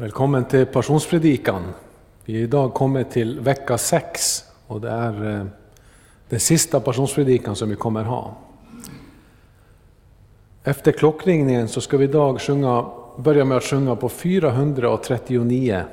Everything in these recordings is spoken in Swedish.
Välkommen till Passionspredikan. Vi är idag kommit till vecka 6 och det är eh, den sista passionspredikan som vi kommer ha. Efter klockringningen så ska vi idag sjunga, börja med att sjunga på 439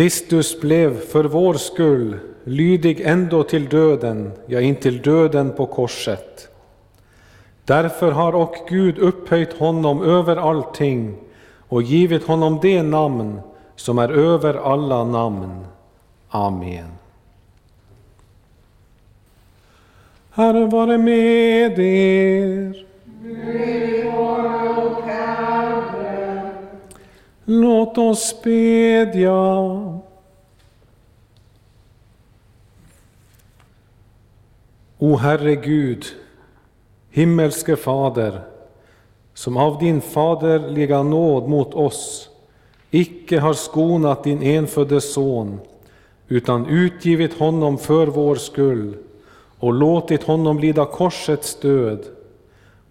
Kristus blev för vår skull lydig ändå till döden, ja, intill döden på korset. Därför har och Gud upphöjt honom över allting och givit honom det namn som är över alla namn. Amen. Herren vare med er. Låt oss bedja. O Herre Gud, himmelske Fader, som av din faderliga nåd mot oss icke har skonat din enfödde son, utan utgivit honom för vår skull och låtit honom lida korsets död.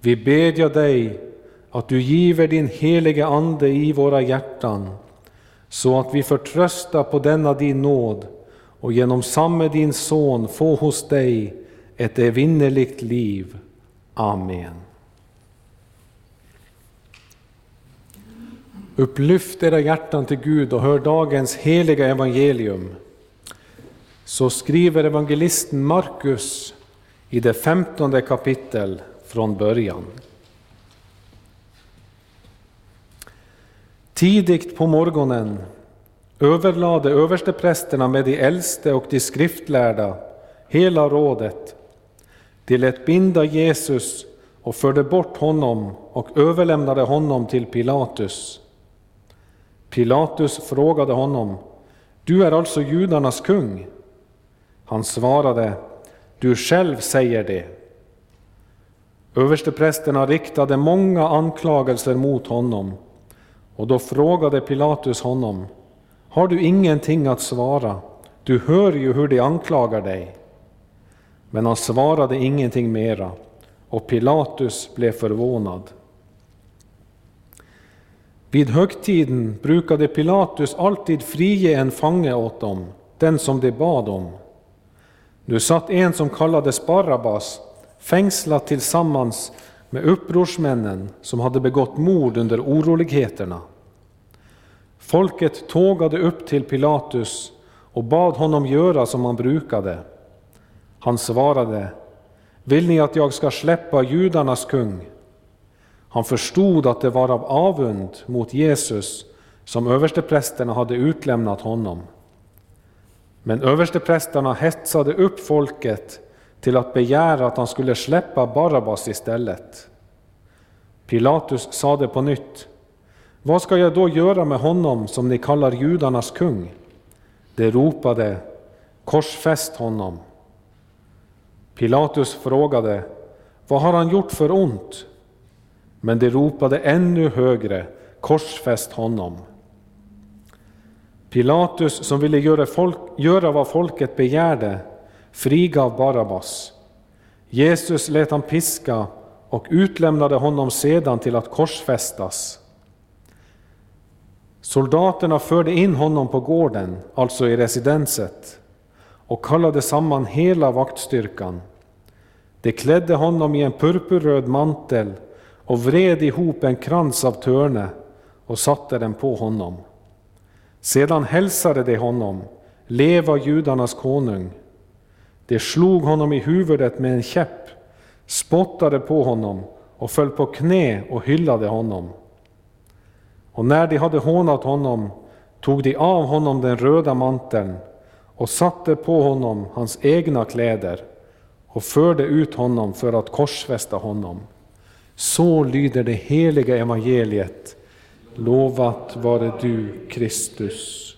Vi bedja dig att du giver din helige Ande i våra hjärtan, så att vi förtrösta på denna din nåd och genom samme din Son få hos dig ett evinnerligt liv. Amen. Upplyft era hjärtan till Gud och hör dagens heliga evangelium. Så skriver evangelisten Markus i det femtonde kapitel från början. Tidigt på morgonen överlade översteprästerna med de äldste och de skriftlärda hela rådet. De lät binda Jesus och förde bort honom och överlämnade honom till Pilatus. Pilatus frågade honom, du är alltså judarnas kung? Han svarade, du själv säger det. Översteprästerna riktade många anklagelser mot honom och då frågade Pilatus honom, har du ingenting att svara? Du hör ju hur de anklagar dig. Men han svarade ingenting mera, och Pilatus blev förvånad. Vid högtiden brukade Pilatus alltid frige en fange åt dem, den som de bad om. Nu satt en som kallades Barabbas fängslad tillsammans med upprorsmännen som hade begått mord under oroligheterna. Folket tågade upp till Pilatus och bad honom göra som han brukade. Han svarade, vill ni att jag ska släppa judarnas kung? Han förstod att det var av avund mot Jesus som översteprästerna hade utlämnat honom. Men översteprästerna hetsade upp folket till att begära att han skulle släppa Barabbas istället. Pilatus sade på nytt, vad ska jag då göra med honom som ni kallar judarnas kung? De ropade, korsfäst honom. Pilatus frågade, vad har han gjort för ont? Men de ropade ännu högre, korsfäst honom. Pilatus, som ville göra, folk, göra vad folket begärde, frigav Barabbas. Jesus lät han piska och utlämnade honom sedan till att korsfästas. Soldaterna förde in honom på gården, alltså i residenset, och kallade samman hela vaktstyrkan. De klädde honom i en purpurröd mantel och vred ihop en krans av törne och satte den på honom. Sedan hälsade de honom, leva judarnas konung. De slog honom i huvudet med en käpp, spottade på honom och föll på knä och hyllade honom. Och när de hade hånat honom tog de av honom den röda manteln och satte på honom hans egna kläder och förde ut honom för att korsfästa honom. Så lyder det heliga evangeliet. Lovat vare du, Kristus.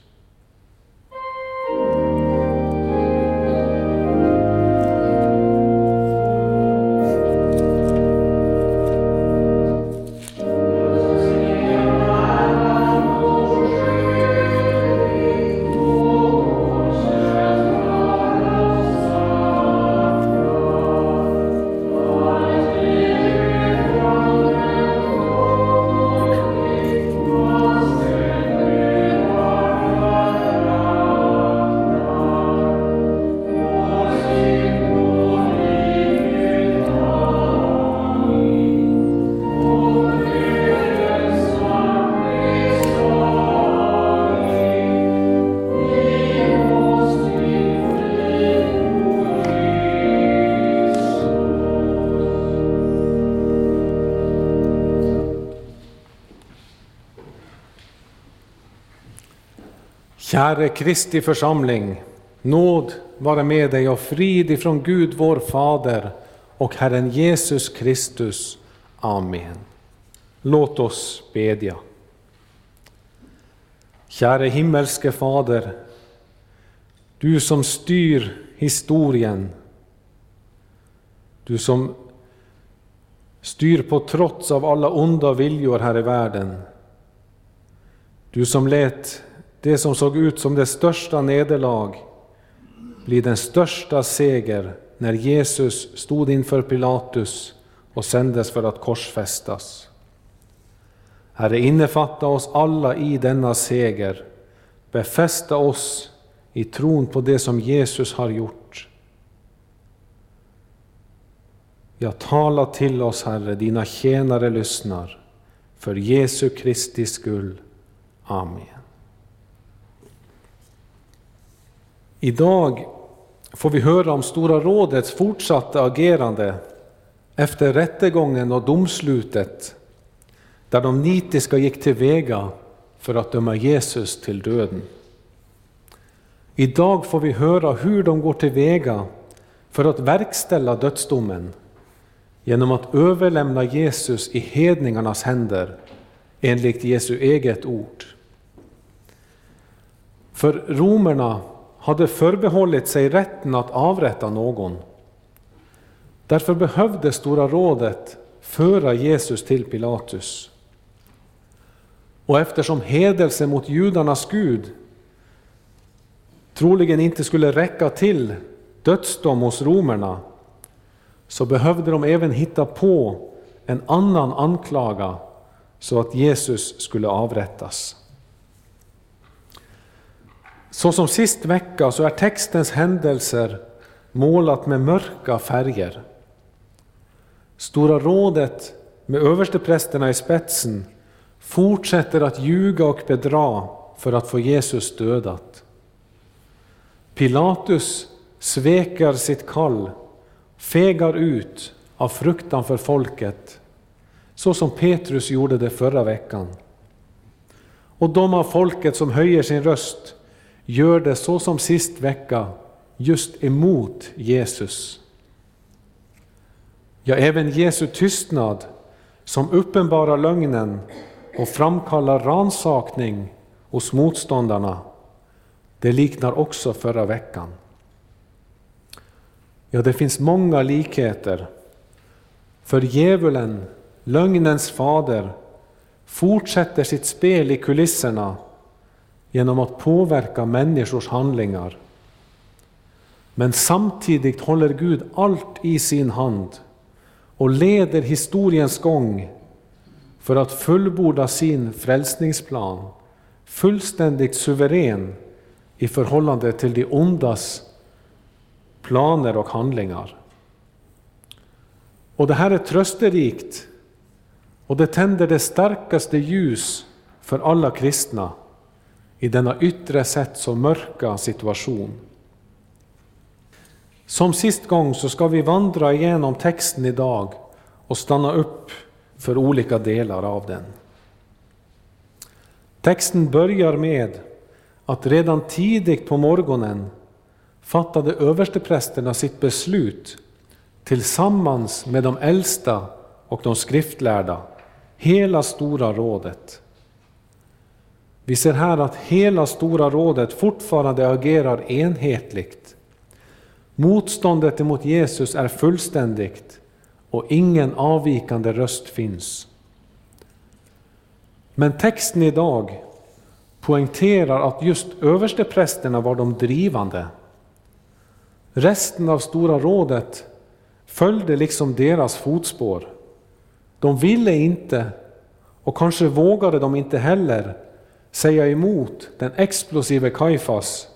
Käre Kristi församling, nåd vare med dig och frid ifrån Gud vår Fader och Herren Jesus Kristus. Amen. Låt oss bedja. Käre himmelske Fader, du som styr historien, du som styr på trots av alla onda viljor här i världen. Du som lät det som såg ut som det största nederlag blir den största seger när Jesus stod inför Pilatus och sändes för att korsfästas. Herre, innefatta oss alla i denna seger. Befästa oss i tron på det som Jesus har gjort. Ja, tala till oss, Herre, dina tjänare lyssnar. För Jesu Kristi skull. Amen. Idag får vi höra om Stora rådets fortsatta agerande efter rättegången och domslutet där de nitiska gick till väga för att döma Jesus till döden. Idag får vi höra hur de går till väga för att verkställa dödsdomen genom att överlämna Jesus i hedningarnas händer enligt Jesu eget ord. För romerna hade förbehållit sig rätten att avrätta någon. Därför behövde Stora rådet föra Jesus till Pilatus. Och eftersom hedelse mot judarnas Gud troligen inte skulle räcka till dödsdom hos romerna, så behövde de även hitta på en annan anklaga så att Jesus skulle avrättas. Så som sist vecka så är textens händelser målat med mörka färger. Stora rådet med översteprästerna i spetsen fortsätter att ljuga och bedra för att få Jesus dödat. Pilatus svekar sitt kall, fegar ut av fruktan för folket, så som Petrus gjorde det förra veckan. Och de av folket som höjer sin röst gör det så som sist vecka, just emot Jesus. Ja, även Jesu tystnad som uppenbarar lögnen och framkallar ransakning hos motståndarna, det liknar också förra veckan. Ja, det finns många likheter. För djävulen, lögnens fader, fortsätter sitt spel i kulisserna genom att påverka människors handlingar. Men samtidigt håller Gud allt i sin hand och leder historiens gång för att fullborda sin frälsningsplan, fullständigt suverän i förhållande till de ondas planer och handlingar. Och det här är trösterikt och det tänder det starkaste ljus för alla kristna i denna yttre sett så mörka situation. Som sist gång så ska vi vandra igenom texten idag och stanna upp för olika delar av den. Texten börjar med att redan tidigt på morgonen fattade översteprästerna sitt beslut tillsammans med de äldsta och de skriftlärda, hela Stora rådet. Vi ser här att hela Stora rådet fortfarande agerar enhetligt. Motståndet emot Jesus är fullständigt och ingen avvikande röst finns. Men texten idag poängterar att just översteprästerna var de drivande. Resten av Stora rådet följde liksom deras fotspår. De ville inte, och kanske vågade de inte heller, säga emot den explosive Kaifas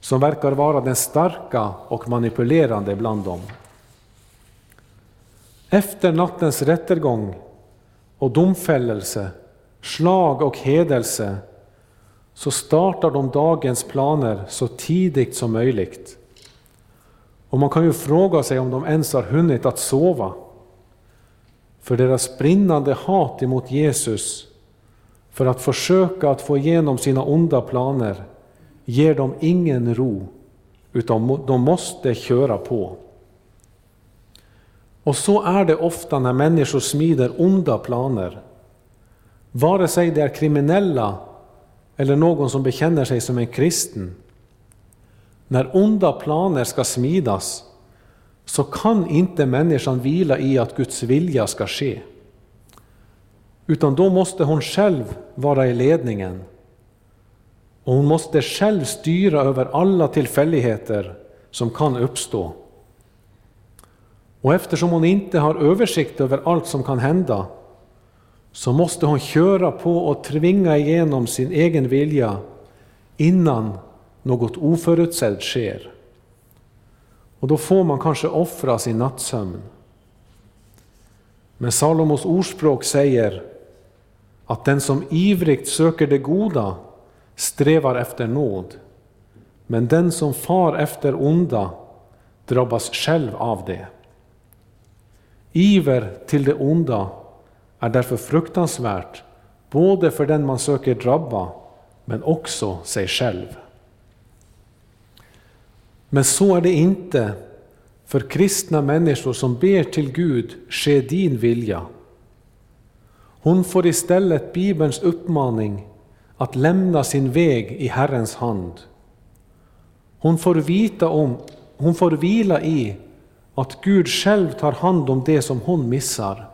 som verkar vara den starka och manipulerande bland dem. Efter nattens rättegång och domfällelse, slag och hedelse så startar de dagens planer så tidigt som möjligt. Och man kan ju fråga sig om de ens har hunnit att sova. För deras brinnande hat emot Jesus för att försöka att få igenom sina onda planer ger de ingen ro, utan de måste köra på. Och så är det ofta när människor smider onda planer. Vare sig det är kriminella eller någon som bekänner sig som en kristen. När onda planer ska smidas så kan inte människan vila i att Guds vilja ska ske. Utan då måste hon själv vara i ledningen. Och hon måste själv styra över alla tillfälligheter som kan uppstå. Och eftersom hon inte har översikt över allt som kan hända så måste hon köra på och tvinga igenom sin egen vilja innan något oförutsett sker. Och då får man kanske offra sin nattsömn. Men Salomos ordspråk säger att den som ivrigt söker det goda strävar efter nåd, men den som far efter onda drabbas själv av det. Iver till det onda är därför fruktansvärt, både för den man söker drabba, men också sig själv. Men så är det inte för kristna människor som ber till Gud, ske din vilja. Hon får istället Bibelns uppmaning att lämna sin väg i Herrens hand. Hon får, vita om, hon får vila i att Gud själv tar hand om det som hon missar.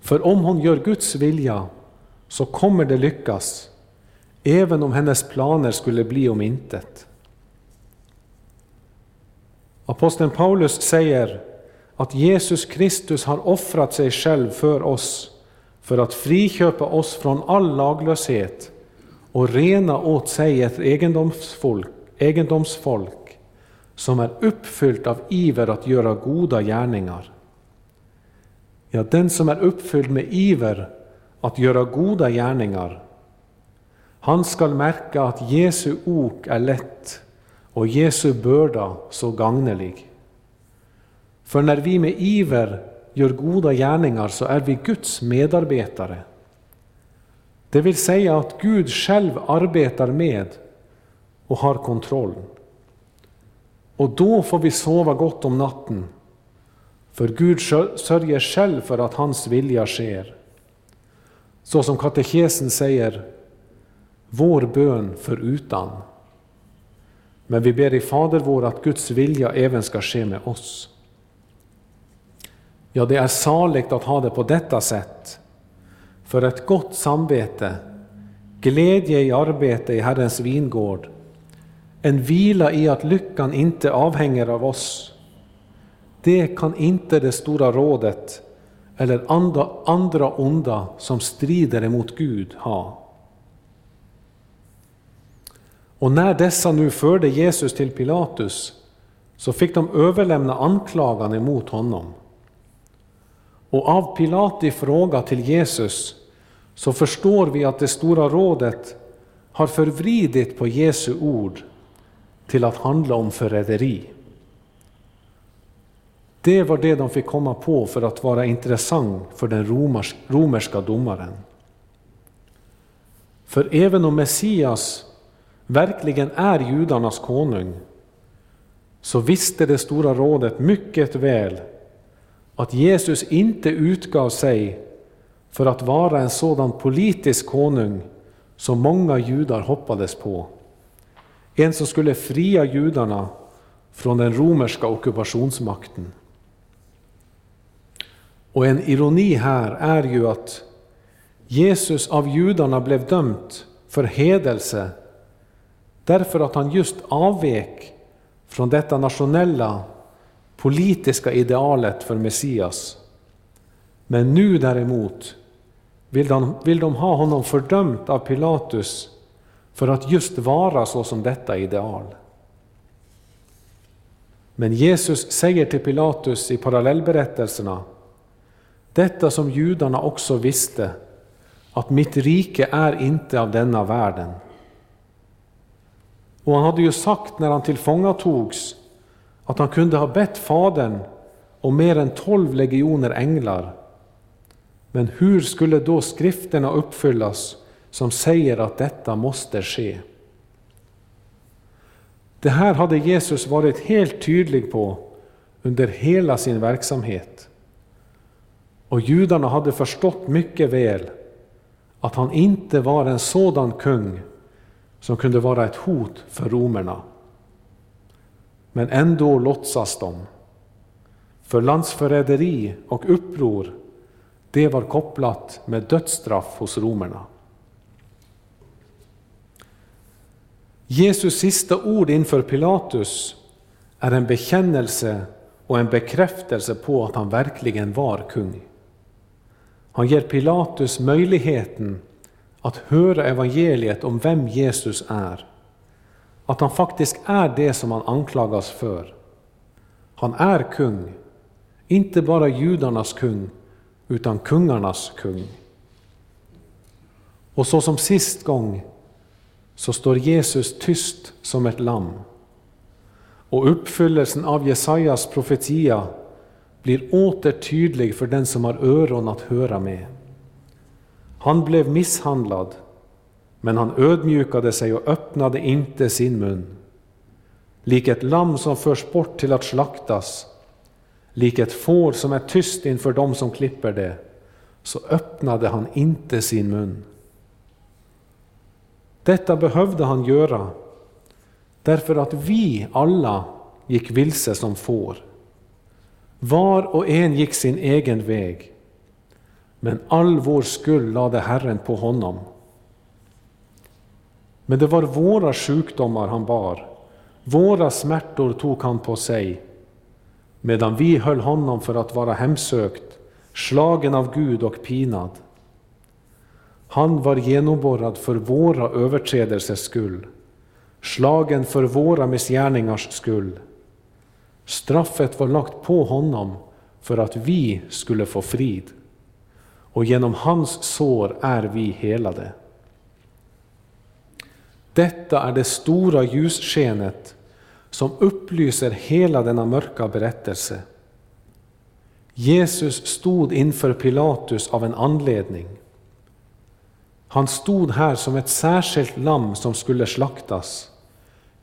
För om hon gör Guds vilja så kommer det lyckas, även om hennes planer skulle bli om intet. Aposteln Paulus säger att Jesus Kristus har offrat sig själv för oss för att friköpa oss från all laglöshet och rena åt sig ett egendomsfolk, egendomsfolk som är uppfyllt av iver att göra goda gärningar. Ja, den som är uppfylld med iver att göra goda gärningar, han skall märka att Jesu ok är lätt och Jesu börda så gagnelig. För när vi med iver gör goda gärningar så är vi Guds medarbetare. Det vill säga att Gud själv arbetar med och har kontroll. Och då får vi sova gott om natten, för Gud sörjer själv för att hans vilja sker. Så som katekesen säger, vår bön förutan. Men vi ber i Fader vår att Guds vilja även ska ske med oss. Ja, det är saligt att ha det på detta sätt. För ett gott samvete, glädje i arbete i Herrens vingård, en vila i att lyckan inte avhänger av oss. Det kan inte det stora rådet eller andra, andra onda som strider emot Gud ha. Och när dessa nu förde Jesus till Pilatus så fick de överlämna anklagan emot honom. Och av Pilati fråga till Jesus så förstår vi att det stora rådet har förvridit på Jesu ord till att handla om förräderi. Det var det de fick komma på för att vara intressant för den romerska domaren. För även om Messias verkligen är judarnas konung, så visste det stora rådet mycket väl att Jesus inte utgav sig för att vara en sådan politisk konung som många judar hoppades på. En som skulle fria judarna från den romerska ockupationsmakten. Och en ironi här är ju att Jesus av judarna blev dömt för hedelse därför att han just avvek från detta nationella politiska idealet för Messias. Men nu däremot vill de, vill de ha honom fördömt av Pilatus för att just vara så som detta ideal. Men Jesus säger till Pilatus i parallellberättelserna, detta som judarna också visste, att mitt rike är inte av denna världen. Och han hade ju sagt när han tillfångatogs att han kunde ha bett Fadern om mer än tolv legioner änglar. Men hur skulle då skrifterna uppfyllas som säger att detta måste ske? Det här hade Jesus varit helt tydlig på under hela sin verksamhet. Och judarna hade förstått mycket väl att han inte var en sådan kung som kunde vara ett hot för romerna. Men ändå låtsas de. För landsförräderi och uppror, det var kopplat med dödsstraff hos romerna. Jesus sista ord inför Pilatus är en bekännelse och en bekräftelse på att han verkligen var kung. Han ger Pilatus möjligheten att höra evangeliet om vem Jesus är. Att han faktiskt är det som han anklagas för. Han är kung, inte bara judarnas kung, utan kungarnas kung. Och så som sist gång så står Jesus tyst som ett lamm. Och uppfyllelsen av Jesajas profetia blir åter tydlig för den som har öron att höra med. Han blev misshandlad, men han ödmjukade sig och öppnade inte sin mun. Lik ett lamm som förs bort till att slaktas, lik ett får som är tyst inför dem som klipper det, så öppnade han inte sin mun. Detta behövde han göra därför att vi alla gick vilse som får. Var och en gick sin egen väg, men all vår skuld lade Herren på honom. Men det var våra sjukdomar han bar, våra smärtor tog han på sig, medan vi höll honom för att vara hemsökt, slagen av Gud och pinad. Han var genomborrad för våra överträdelsers skull, slagen för våra missgärningars skull. Straffet var lagt på honom för att vi skulle få frid, och genom hans sår är vi helade. Detta är det stora ljusskenet som upplyser hela denna mörka berättelse. Jesus stod inför Pilatus av en anledning. Han stod här som ett särskilt lamm som skulle slaktas,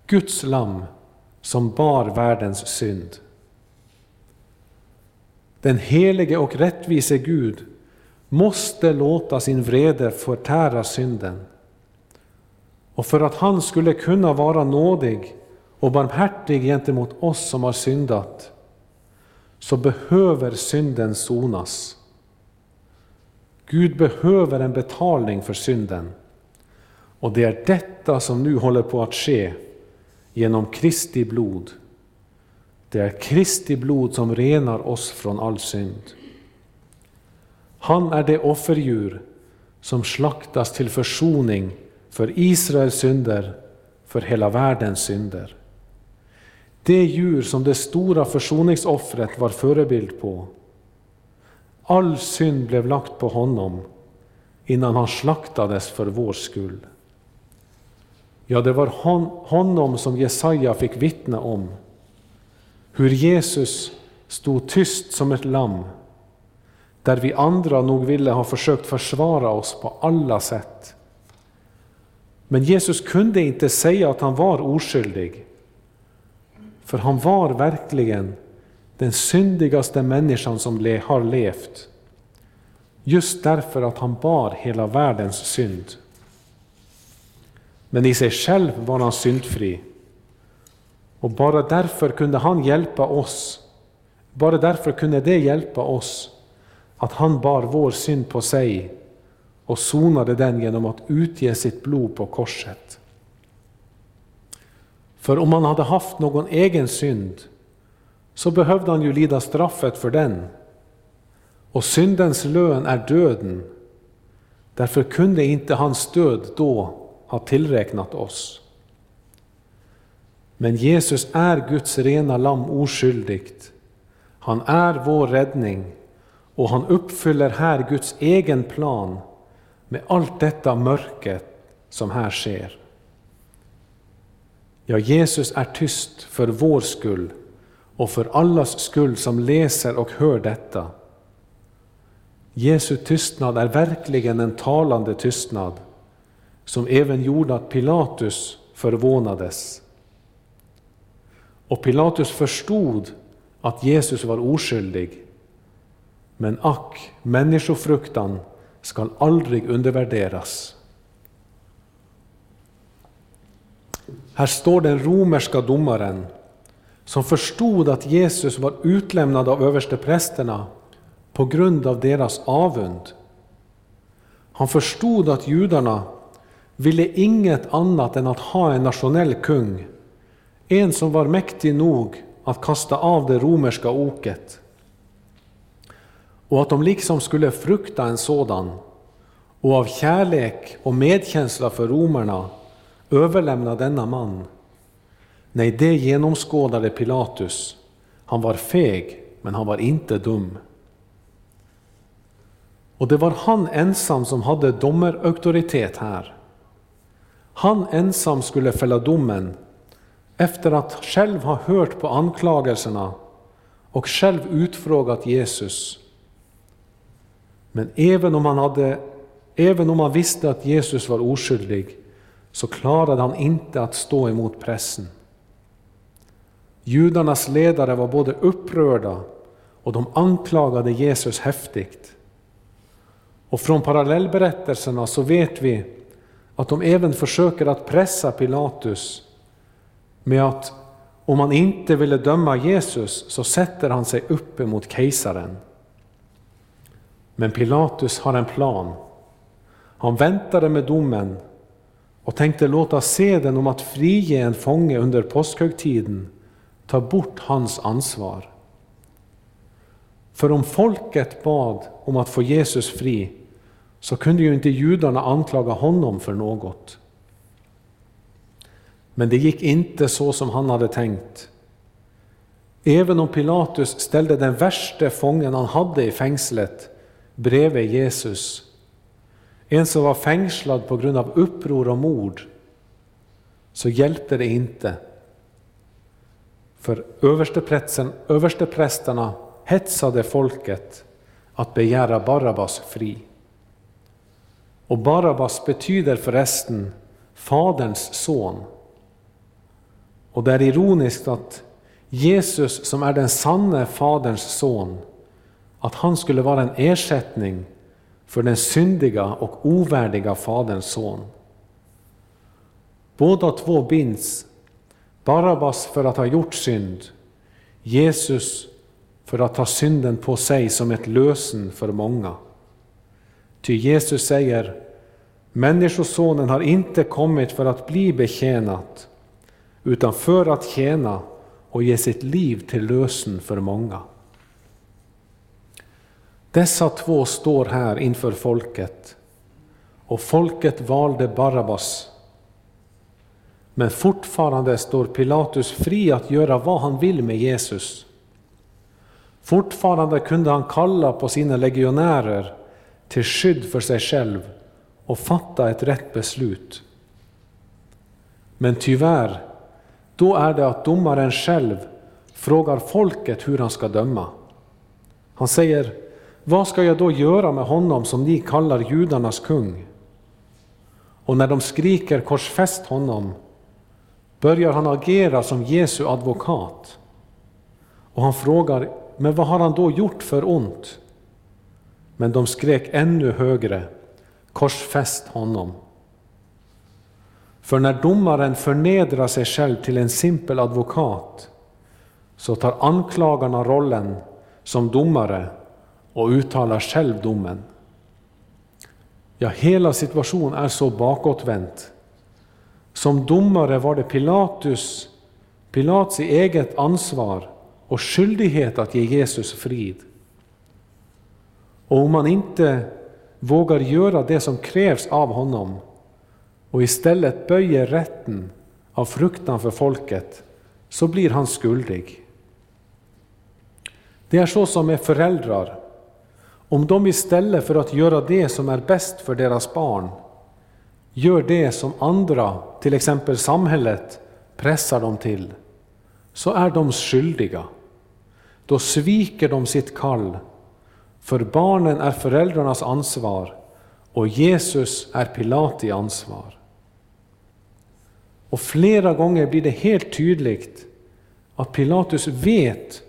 Guds lamm som bar världens synd. Den helige och rättvise Gud måste låta sin vrede förtära synden. Och för att han skulle kunna vara nådig och barmhärtig gentemot oss som har syndat, så behöver synden sonas. Gud behöver en betalning för synden. Och det är detta som nu håller på att ske genom Kristi blod. Det är Kristi blod som renar oss från all synd. Han är det offerdjur som slaktas till försoning för Israels synder, för hela världens synder. Det djur som det stora försoningsoffret var förebild på. All synd blev lagt på honom innan han slaktades för vår skull. Ja, det var hon, honom som Jesaja fick vittna om. Hur Jesus stod tyst som ett lamm, där vi andra nog ville ha försökt försvara oss på alla sätt. Men Jesus kunde inte säga att han var oskyldig, för han var verkligen den syndigaste människan som har levt, just därför att han bar hela världens synd. Men i sig själv var han syndfri. Och bara därför kunde han hjälpa oss. Bara därför kunde det hjälpa oss att han bar vår synd på sig och sonade den genom att utge sitt blod på korset. För om han hade haft någon egen synd så behövde han ju lida straffet för den. Och syndens lön är döden. Därför kunde inte hans död då ha tillräknat oss. Men Jesus är Guds rena lamm oskyldigt. Han är vår räddning och han uppfyller här Guds egen plan med allt detta mörker som här sker. Ja, Jesus är tyst för vår skull och för allas skull som läser och hör detta. Jesu tystnad är verkligen en talande tystnad som även gjorde att Pilatus förvånades. Och Pilatus förstod att Jesus var oskyldig. Men ack, människofruktan skall aldrig undervärderas. Här står den romerska domaren som förstod att Jesus var utlämnad av översteprästerna på grund av deras avund. Han förstod att judarna ville inget annat än att ha en nationell kung, en som var mäktig nog att kasta av det romerska oket. Och att de liksom skulle frukta en sådan och av kärlek och medkänsla för romarna överlämna denna man. Nej, det genomskådade Pilatus. Han var feg, men han var inte dum. Och det var han ensam som hade domarauktoritet här. Han ensam skulle fälla domen efter att själv ha hört på anklagelserna och själv utfrågat Jesus. Men även om han, hade, även om han visste att Jesus var oskyldig så klarade han inte att stå emot pressen. Judarnas ledare var både upprörda och de anklagade Jesus häftigt. Och från parallellberättelserna så vet vi att de även försöker att pressa Pilatus med att om han inte ville döma Jesus så sätter han sig upp emot kejsaren. Men Pilatus har en plan. Han väntade med domen och tänkte låta seden om att frige en fånge under påskhögtiden ta bort hans ansvar. För om folket bad om att få Jesus fri så kunde ju inte judarna anklaga honom för något. Men det gick inte så som han hade tänkt. Även om Pilatus ställde den värsta fången han hade i fängslet bredvid Jesus, en som var fängslad på grund av uppror och mord, så hjälpte det inte. För översteprästerna hetsade folket att begära Barabbas fri. Och Barabbas betyder förresten Faderns son. Och det är ironiskt att Jesus, som är den sanne Faderns son, att han skulle vara en ersättning för den syndiga och ovärdiga Faderns son. Båda två binds, Barabbas för att ha gjort synd, Jesus för att ta synden på sig som ett lösen för många. Ty Jesus säger, Människosonen har inte kommit för att bli betjänat, utan för att tjäna och ge sitt liv till lösen för många. Dessa två står här inför folket, och folket valde Barabbas. Men fortfarande står Pilatus fri att göra vad han vill med Jesus. Fortfarande kunde han kalla på sina legionärer till skydd för sig själv och fatta ett rätt beslut. Men tyvärr, då är det att domaren själv frågar folket hur han ska döma. Han säger, vad ska jag då göra med honom som ni kallar judarnas kung? Och när de skriker korsfäst honom börjar han agera som Jesu advokat. Och han frågar, men vad har han då gjort för ont? Men de skrek ännu högre, korsfäst honom. För när domaren förnedrar sig själv till en simpel advokat så tar anklagarna rollen som domare och uttalar själv domen. Ja, hela situationen är så bakåtvänt. Som domare var det Pilatus, Pilats eget ansvar och skyldighet att ge Jesus frid. Och om man inte vågar göra det som krävs av honom och istället böjer rätten av fruktan för folket, så blir han skuldig. Det är så som med föräldrar. Om de istället för att göra det som är bäst för deras barn, gör det som andra, till exempel samhället, pressar dem till, så är de skyldiga. Då sviker de sitt kall för barnen är föräldrarnas ansvar och Jesus är Pilati ansvar. Och flera gånger blir det helt tydligt att Pilatus vet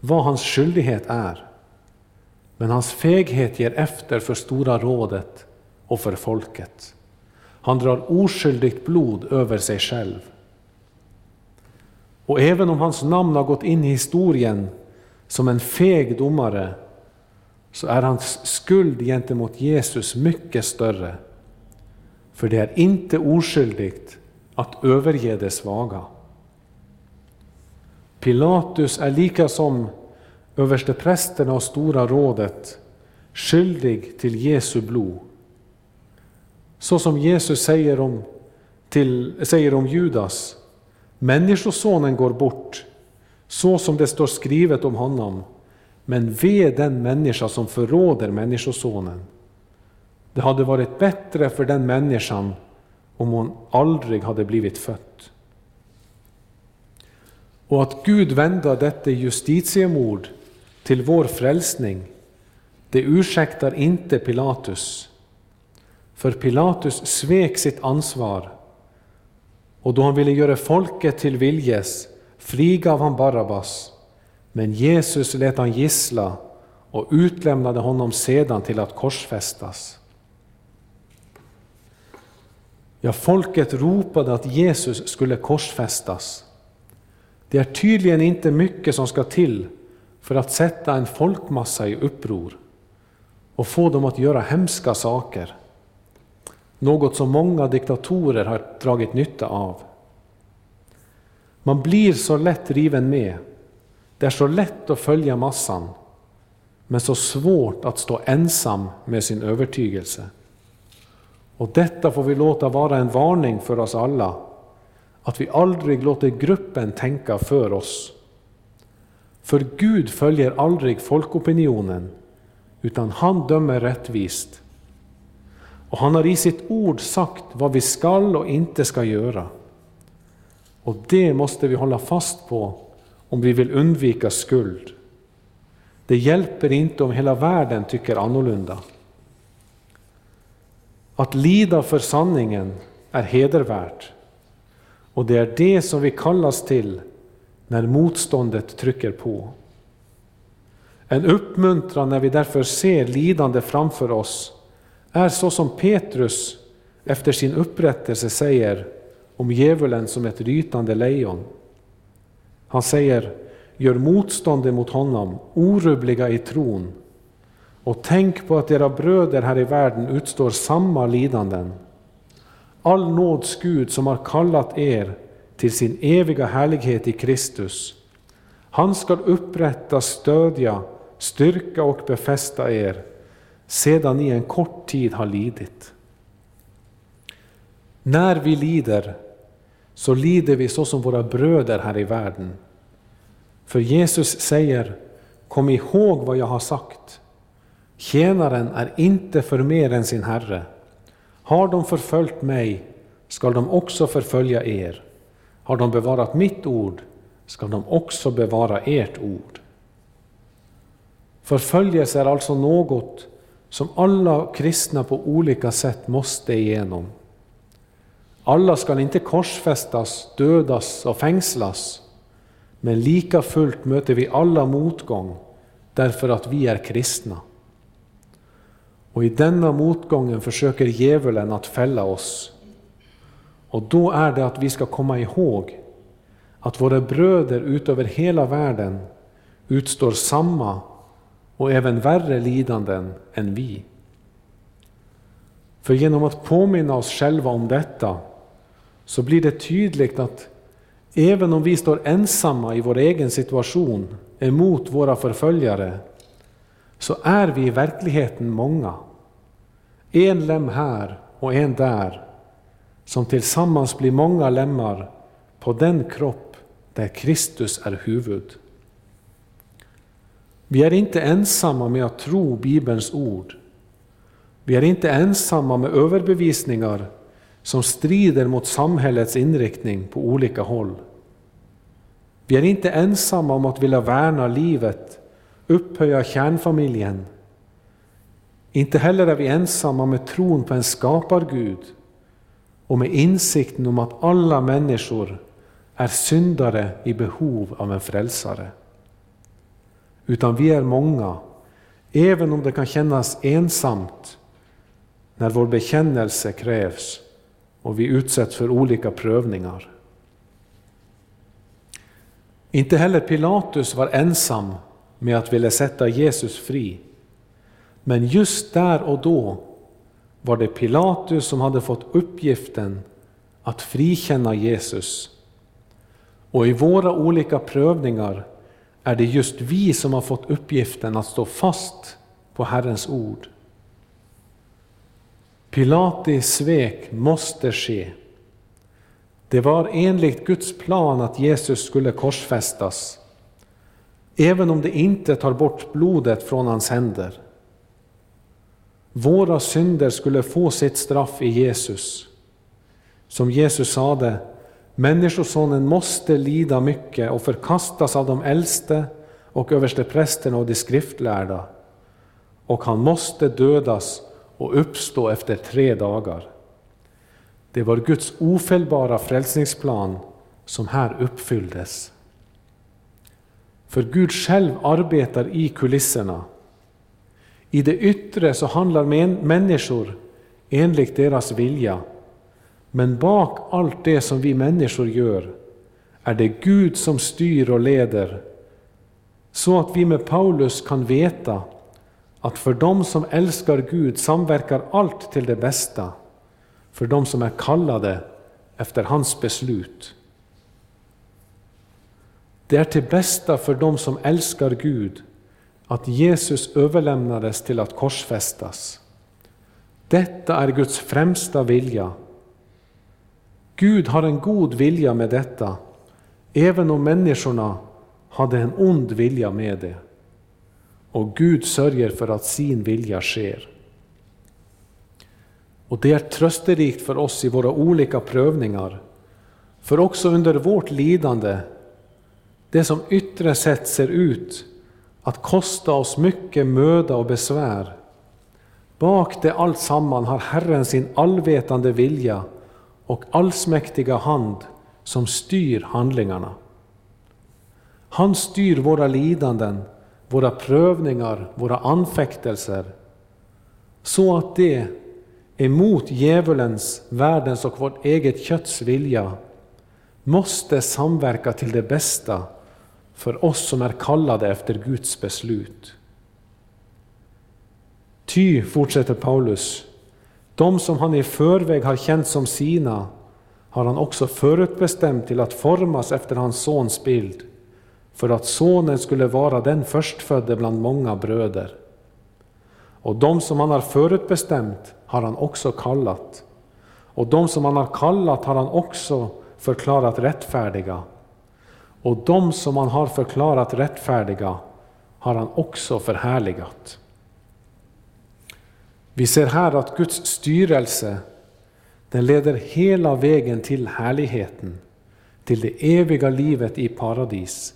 vad hans skyldighet är. Men hans feghet ger efter för Stora rådet och för folket. Han drar oskyldigt blod över sig själv. Och även om hans namn har gått in i historien som en feg domare, så är hans skuld gentemot Jesus mycket större. För det är inte oskyldigt att överge det svaga. Pilatus är lika som översteprästerna och Stora rådet skyldig till Jesu blod. Så som Jesus säger om, till, säger om Judas, Människosonen går bort, så som det står skrivet om honom, men ve den människa som förråder Människosonen. Det hade varit bättre för den människan om hon aldrig hade blivit född. Och att Gud vände detta justitiemord till vår frälsning, det ursäktar inte Pilatus. För Pilatus svek sitt ansvar och då han ville göra folket till viljes frigav han Barabbas, men Jesus lät han gissla och utlämnade honom sedan till att korsfästas. Ja, folket ropade att Jesus skulle korsfästas. Det är tydligen inte mycket som ska till för att sätta en folkmassa i uppror och få dem att göra hemska saker. Något som många diktatorer har dragit nytta av. Man blir så lätt riven med. Det är så lätt att följa massan, men så svårt att stå ensam med sin övertygelse. Och detta får vi låta vara en varning för oss alla, att vi aldrig låter gruppen tänka för oss. För Gud följer aldrig folkopinionen, utan han dömer rättvist. Och han har i sitt ord sagt vad vi skall och inte ska göra. Och det måste vi hålla fast på om vi vill undvika skuld. Det hjälper inte om hela världen tycker annorlunda. Att lida för sanningen är hedervärt. Och det är det som vi kallas till när motståndet trycker på. En uppmuntran när vi därför ser lidande framför oss är så som Petrus efter sin upprättelse säger om djävulen som ett rytande lejon. Han säger, gör motstånd mot honom, orubbliga i tron, och tänk på att era bröder här i världen utstår samma lidanden. All nåds Gud som har kallat er till sin eviga härlighet i Kristus, han skall upprätta, stödja, styrka och befästa er, sedan ni en kort tid har lidit. När vi lider så lider vi så som våra bröder här i världen. För Jesus säger, kom ihåg vad jag har sagt. Tjänaren är inte för mer än sin herre. Har de förföljt mig skall de också förfölja er. Har de bevarat mitt ord skall de också bevara ert ord. Förföljelse är alltså något som alla kristna på olika sätt måste igenom. Alla skall inte korsfästas, dödas och fängslas, men lika fullt möter vi alla motgång därför att vi är kristna. Och i denna motgången försöker djävulen att fälla oss. Och då är det att vi ska komma ihåg att våra bröder utöver hela världen utstår samma och även värre lidanden än vi. För genom att påminna oss själva om detta så blir det tydligt att även om vi står ensamma i vår egen situation emot våra förföljare, så är vi i verkligheten många. En lem här och en där, som tillsammans blir många lemmar på den kropp där Kristus är huvud. Vi är inte ensamma med att tro Bibelns ord. Vi är inte ensamma med överbevisningar som strider mot samhällets inriktning på olika håll. Vi är inte ensamma om att vilja värna livet, upphöja kärnfamiljen. Inte heller är vi ensamma med tron på en skapargud och med insikten om att alla människor är syndare i behov av en frälsare. Utan vi är många, även om det kan kännas ensamt när vår bekännelse krävs och vi utsätts för olika prövningar. Inte heller Pilatus var ensam med att vilja sätta Jesus fri. Men just där och då var det Pilatus som hade fått uppgiften att frikänna Jesus. Och i våra olika prövningar är det just vi som har fått uppgiften att stå fast på Herrens ord. Pilatis svek måste ske. Det var enligt Guds plan att Jesus skulle korsfästas, även om det inte tar bort blodet från hans händer. Våra synder skulle få sitt straff i Jesus. Som Jesus sade, Människosonen måste lida mycket och förkastas av de äldste och översteprästerna och de skriftlärda, och han måste dödas och uppstå efter tre dagar. Det var Guds ofelbara frälsningsplan som här uppfylldes. För Gud själv arbetar i kulisserna. I det yttre så handlar människor enligt deras vilja, men bak allt det som vi människor gör är det Gud som styr och leder, så att vi med Paulus kan veta att för dem som älskar Gud samverkar allt till det bästa, för dem som är kallade efter hans beslut. Det är till bästa för dem som älskar Gud att Jesus överlämnades till att korsfästas. Detta är Guds främsta vilja. Gud har en god vilja med detta, även om människorna hade en ond vilja med det och Gud sörjer för att sin vilja sker. Och det är trösterikt för oss i våra olika prövningar, för också under vårt lidande, det som yttre sett ser ut att kosta oss mycket möda och besvär, bak det allt samman har Herren sin allvetande vilja och allsmäktiga hand som styr handlingarna. Han styr våra lidanden våra prövningar, våra anfäktelser, så att det emot djävulens, världens och vårt eget kötts vilja måste samverka till det bästa för oss som är kallade efter Guds beslut. Ty, fortsätter Paulus, de som han i förväg har känt som sina har han också förutbestämt till att formas efter hans sons bild för att sonen skulle vara den förstfödde bland många bröder. Och de som han har förutbestämt har han också kallat. Och de som han har kallat har han också förklarat rättfärdiga. Och de som han har förklarat rättfärdiga har han också förhärligat. Vi ser här att Guds styrelse den leder hela vägen till härligheten, till det eviga livet i paradis.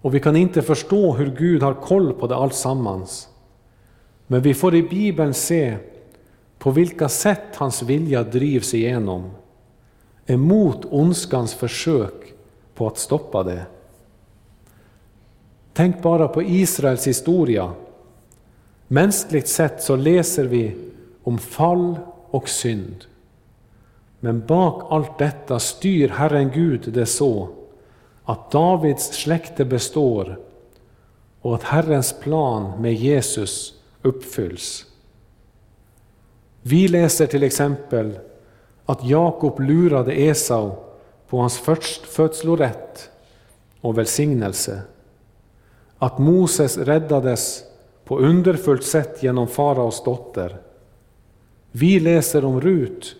Och vi kan inte förstå hur Gud har koll på det alltsammans. Men vi får i Bibeln se på vilka sätt hans vilja drivs igenom, emot ondskans försök på att stoppa det. Tänk bara på Israels historia. Mänskligt sett så läser vi om fall och synd. Men bak allt detta styr Herren Gud det så att Davids släkte består och att Herrens plan med Jesus uppfylls. Vi läser till exempel att Jakob lurade Esau på hans förstfödslorätt och välsignelse, att Moses räddades på underfullt sätt genom faraos dotter. Vi läser om Rut,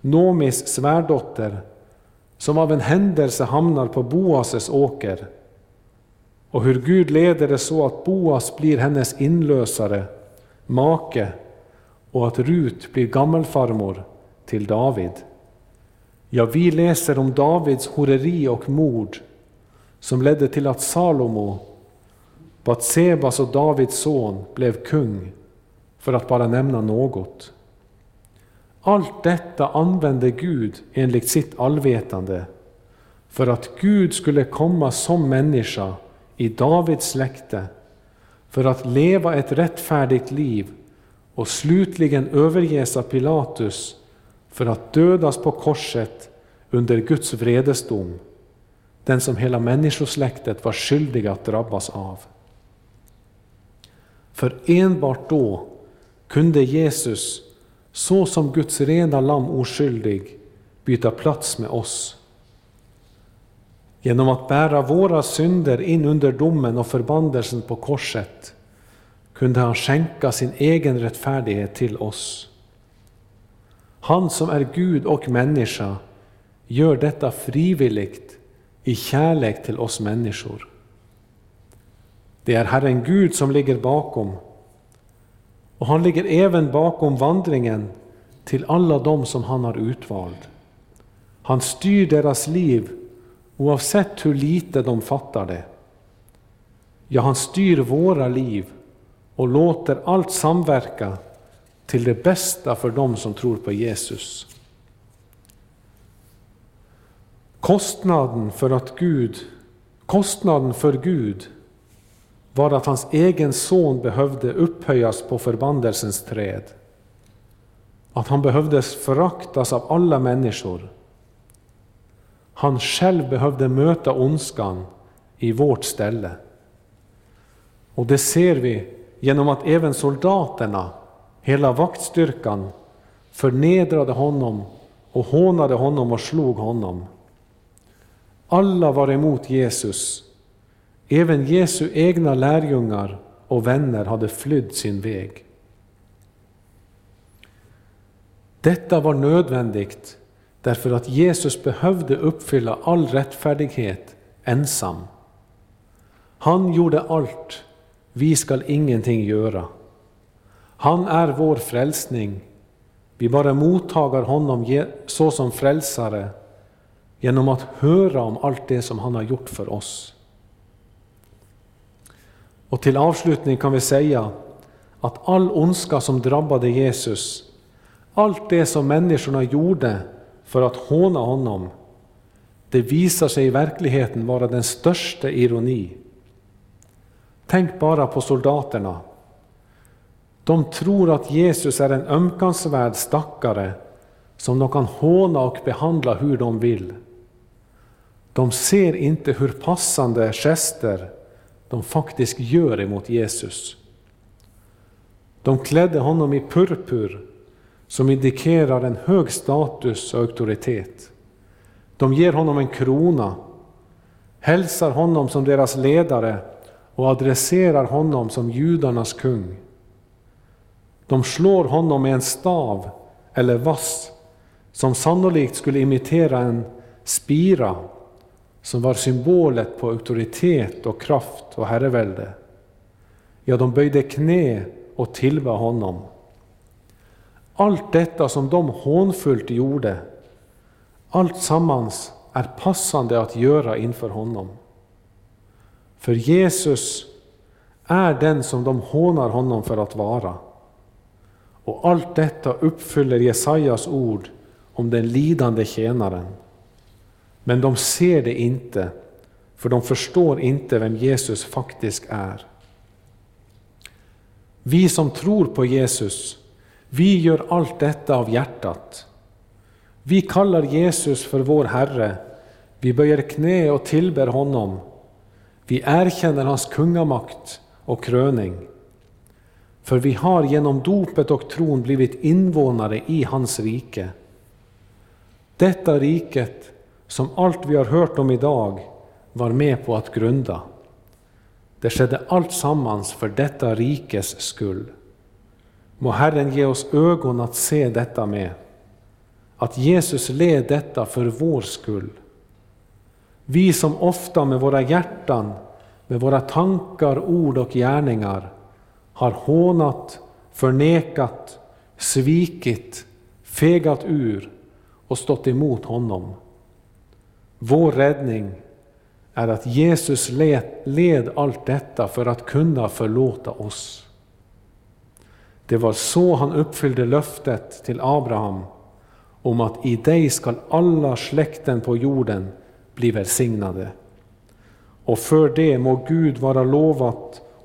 Nomis svärdotter, som av en händelse hamnar på Boases åker och hur Gud leder det så att Boas blir hennes inlösare, make och att Rut blir gammelfarmor till David. Ja, vi läser om Davids horeri och mord som ledde till att Salomo, Batsebas och Davids son, blev kung, för att bara nämna något. Allt detta använde Gud enligt sitt allvetande för att Gud skulle komma som människa i Davids släkte, för att leva ett rättfärdigt liv och slutligen överges av Pilatus för att dödas på korset under Guds vredesdom, den som hela människosläktet var skyldig att drabbas av. För enbart då kunde Jesus, så som Guds rena lamm oskyldig, byta plats med oss. Genom att bära våra synder in under domen och förbannelsen på korset kunde han skänka sin egen rättfärdighet till oss. Han som är Gud och människa gör detta frivilligt i kärlek till oss människor. Det är Herren Gud som ligger bakom och han ligger även bakom vandringen till alla dem som han har utvald. Han styr deras liv oavsett hur lite de fattar det. Ja, han styr våra liv och låter allt samverka till det bästa för dem som tror på Jesus. Kostnaden för att Gud, kostnaden för Gud var att hans egen son behövde upphöjas på förbandelsens träd. Att han behövdes föraktas av alla människor. Han själv behövde möta ondskan i vårt ställe. Och det ser vi genom att även soldaterna, hela vaktstyrkan, förnedrade honom och hånade honom och slog honom. Alla var emot Jesus. Även Jesu egna lärjungar och vänner hade flytt sin väg. Detta var nödvändigt därför att Jesus behövde uppfylla all rättfärdighet ensam. Han gjorde allt, vi skall ingenting göra. Han är vår frälsning, vi bara mottagar honom såsom frälsare genom att höra om allt det som han har gjort för oss. Och till avslutning kan vi säga att all ondska som drabbade Jesus, allt det som människorna gjorde för att håna honom, det visar sig i verkligheten vara den största ironi. Tänk bara på soldaterna. De tror att Jesus är en ömkansvärd stackare som de kan håna och behandla hur de vill. De ser inte hur passande gester de faktiskt gör emot Jesus. De klädde honom i purpur som indikerar en hög status och auktoritet. De ger honom en krona, hälsar honom som deras ledare och adresserar honom som judarnas kung. De slår honom med en stav eller vass som sannolikt skulle imitera en spira som var symbolet på auktoritet och kraft och herrevälde. Ja, de böjde knä och tillbad honom. Allt detta som de hånfullt gjorde, allt sammans är passande att göra inför honom. För Jesus är den som de hånar honom för att vara. Och allt detta uppfyller Jesajas ord om den lidande tjänaren. Men de ser det inte, för de förstår inte vem Jesus faktiskt är. Vi som tror på Jesus, vi gör allt detta av hjärtat. Vi kallar Jesus för vår Herre, vi böjer knä och tillber honom. Vi erkänner hans kungamakt och kröning. För vi har genom dopet och tron blivit invånare i hans rike. Detta riket som allt vi har hört om idag var med på att grunda. Det skedde allt sammans för detta rikes skull. Må Herren ge oss ögon att se detta med, att Jesus led detta för vår skull. Vi som ofta med våra hjärtan, med våra tankar, ord och gärningar har hånat, förnekat, svikit, fegat ur och stått emot honom. Vår räddning är att Jesus led, led allt detta för att kunna förlåta oss. Det var så han uppfyllde löftet till Abraham om att i dig skall alla släkten på jorden bli välsignade. Och för det må Gud vara lovat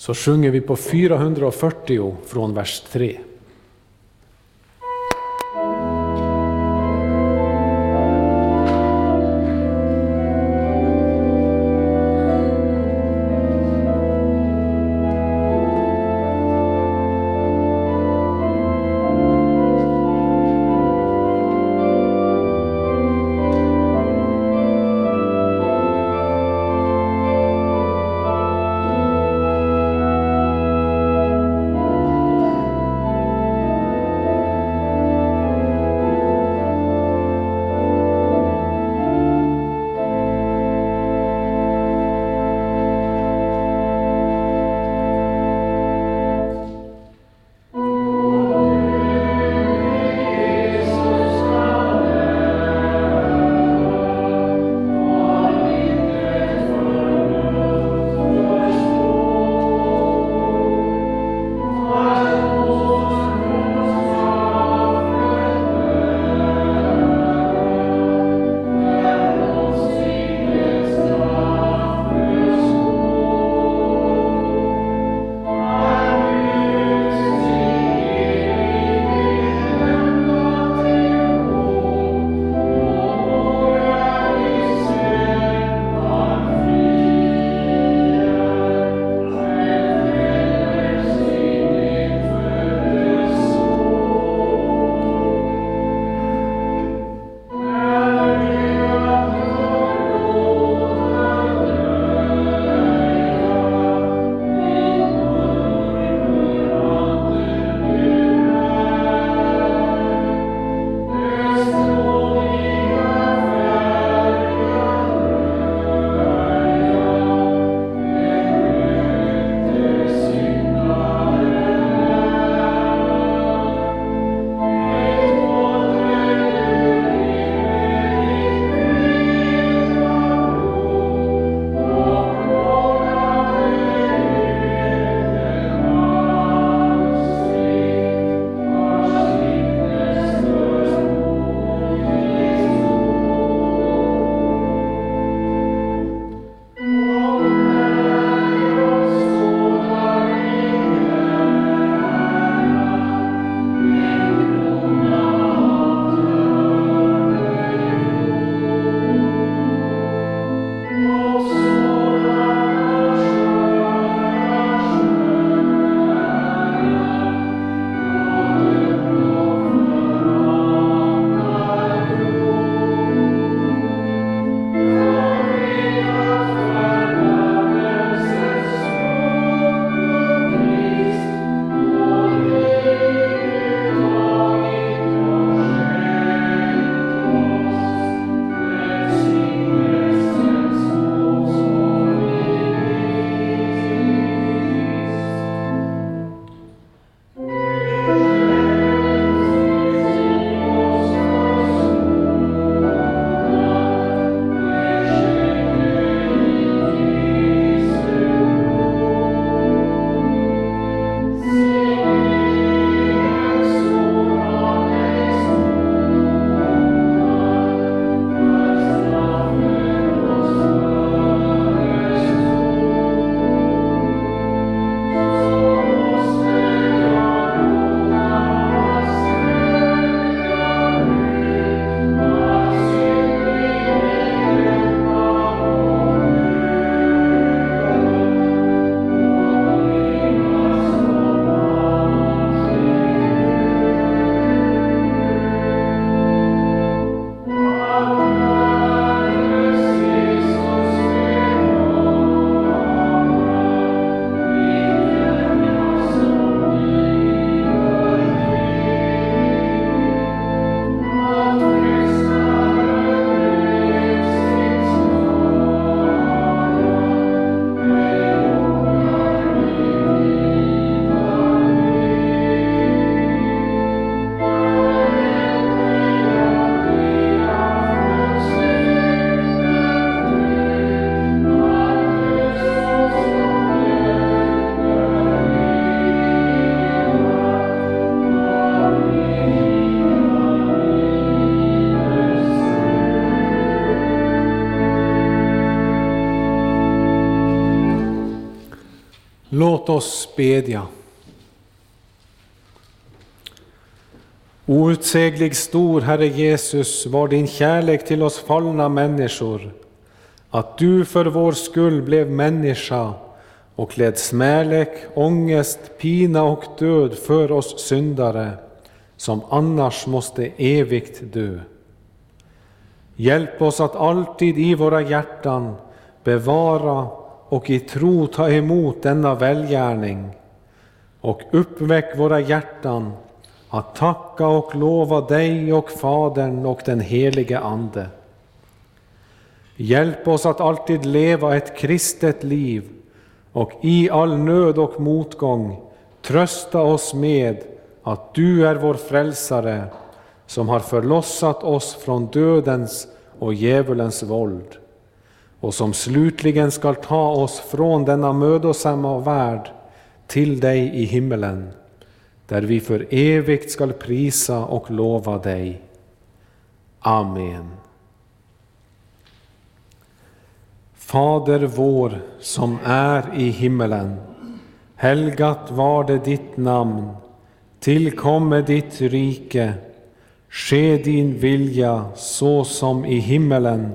Så sjunger vi på 440 från vers 3. Låt oss bedja. Outsäglig stor, Herre Jesus, var din kärlek till oss fallna människor, att du för vår skull blev människa och led smälek, ångest, pina och död för oss syndare, som annars måste evigt dö. Hjälp oss att alltid i våra hjärtan bevara och i tro ta emot denna välgärning och uppväck våra hjärtan att tacka och lova dig och Fadern och den helige Ande. Hjälp oss att alltid leva ett kristet liv och i all nöd och motgång trösta oss med att du är vår frälsare som har förlossat oss från dödens och djävulens våld och som slutligen skall ta oss från denna mödosamma värld till dig i himmelen, där vi för evigt skall prisa och lova dig. Amen. Fader vår som är i himmelen. Helgat var det ditt namn. Tillkomme ditt rike. Ske din vilja så som i himmelen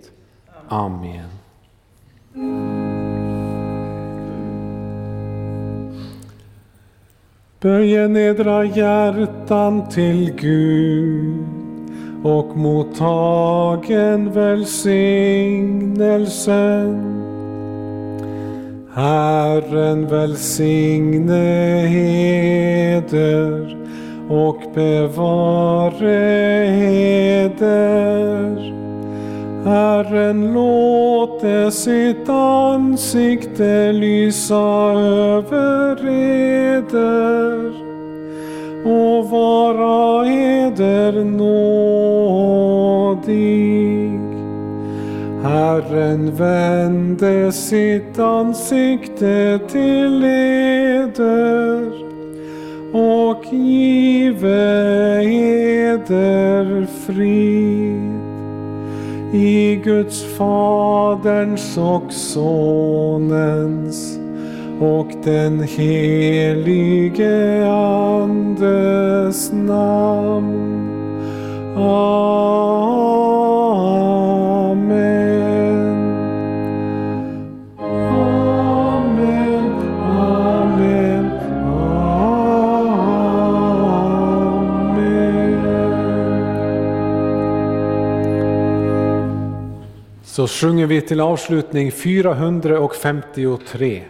Amen. Böj nedra hjärtan till Gud och mottagen välsignelsen. Herren välsigne heder och bevare heder. Herren låte sitt ansikte lysa över eder och vara eder nådig. Herren vände sitt ansikte till eder och give eder frid i Guds Faderns och Sonens och den helige Andes namn. Amen. Så sjunger vi till avslutning 453.